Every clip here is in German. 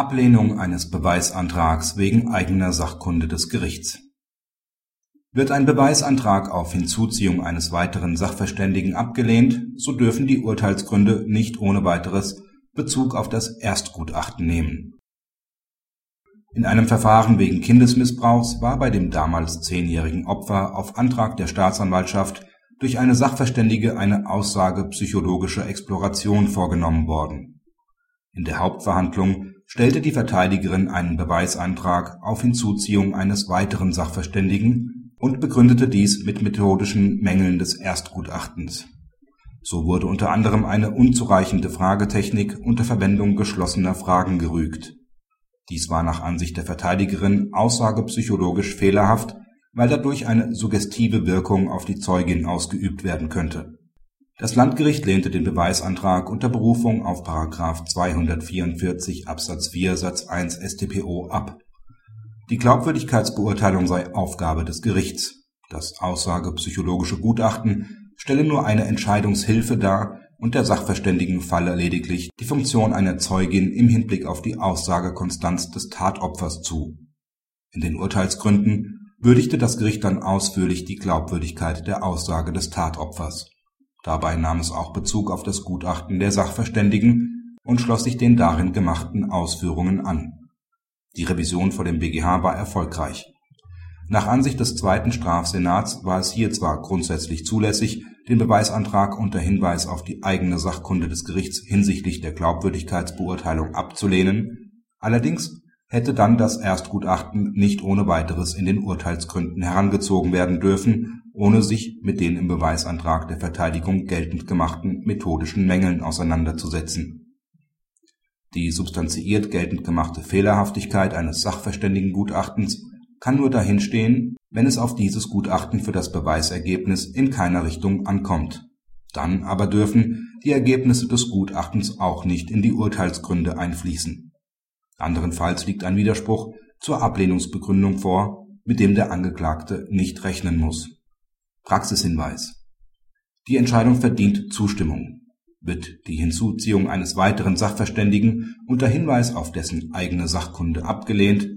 Ablehnung eines Beweisantrags wegen eigener Sachkunde des Gerichts Wird ein Beweisantrag auf Hinzuziehung eines weiteren Sachverständigen abgelehnt, so dürfen die Urteilsgründe nicht ohne weiteres Bezug auf das Erstgutachten nehmen. In einem Verfahren wegen Kindesmissbrauchs war bei dem damals zehnjährigen Opfer auf Antrag der Staatsanwaltschaft durch eine Sachverständige eine aussagepsychologische Exploration vorgenommen worden. In der Hauptverhandlung stellte die Verteidigerin einen Beweisantrag auf Hinzuziehung eines weiteren Sachverständigen und begründete dies mit methodischen Mängeln des Erstgutachtens. So wurde unter anderem eine unzureichende Fragetechnik unter Verwendung geschlossener Fragen gerügt. Dies war nach Ansicht der Verteidigerin aussagepsychologisch fehlerhaft weil dadurch eine suggestive Wirkung auf die Zeugin ausgeübt werden könnte. Das Landgericht lehnte den Beweisantrag unter Berufung auf § 244 Absatz 4 Satz 1 StPO ab. Die Glaubwürdigkeitsbeurteilung sei Aufgabe des Gerichts. Das aussagepsychologische Gutachten stelle nur eine Entscheidungshilfe dar und der Sachverständigen falle lediglich die Funktion einer Zeugin im Hinblick auf die Aussagekonstanz des Tatopfers zu. In den Urteilsgründen würdigte das Gericht dann ausführlich die Glaubwürdigkeit der Aussage des Tatopfers. Dabei nahm es auch Bezug auf das Gutachten der Sachverständigen und schloss sich den darin gemachten Ausführungen an. Die Revision vor dem BGH war erfolgreich. Nach Ansicht des zweiten Strafsenats war es hier zwar grundsätzlich zulässig, den Beweisantrag unter Hinweis auf die eigene Sachkunde des Gerichts hinsichtlich der Glaubwürdigkeitsbeurteilung abzulehnen, allerdings hätte dann das Erstgutachten nicht ohne weiteres in den Urteilsgründen herangezogen werden dürfen, ohne sich mit den im Beweisantrag der Verteidigung geltend gemachten methodischen Mängeln auseinanderzusetzen. Die substanziiert geltend gemachte Fehlerhaftigkeit eines Sachverständigengutachtens kann nur dahinstehen, wenn es auf dieses Gutachten für das Beweisergebnis in keiner Richtung ankommt. Dann aber dürfen die Ergebnisse des Gutachtens auch nicht in die Urteilsgründe einfließen Anderenfalls liegt ein Widerspruch zur Ablehnungsbegründung vor, mit dem der Angeklagte nicht rechnen muss. Praxishinweis Die Entscheidung verdient Zustimmung. Wird die Hinzuziehung eines weiteren Sachverständigen unter Hinweis auf dessen eigene Sachkunde abgelehnt,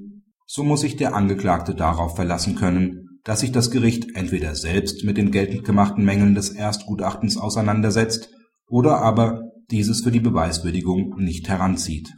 so muss sich der Angeklagte darauf verlassen können, dass sich das Gericht entweder selbst mit den geltend gemachten Mängeln des Erstgutachtens auseinandersetzt oder aber dieses für die Beweiswürdigung nicht heranzieht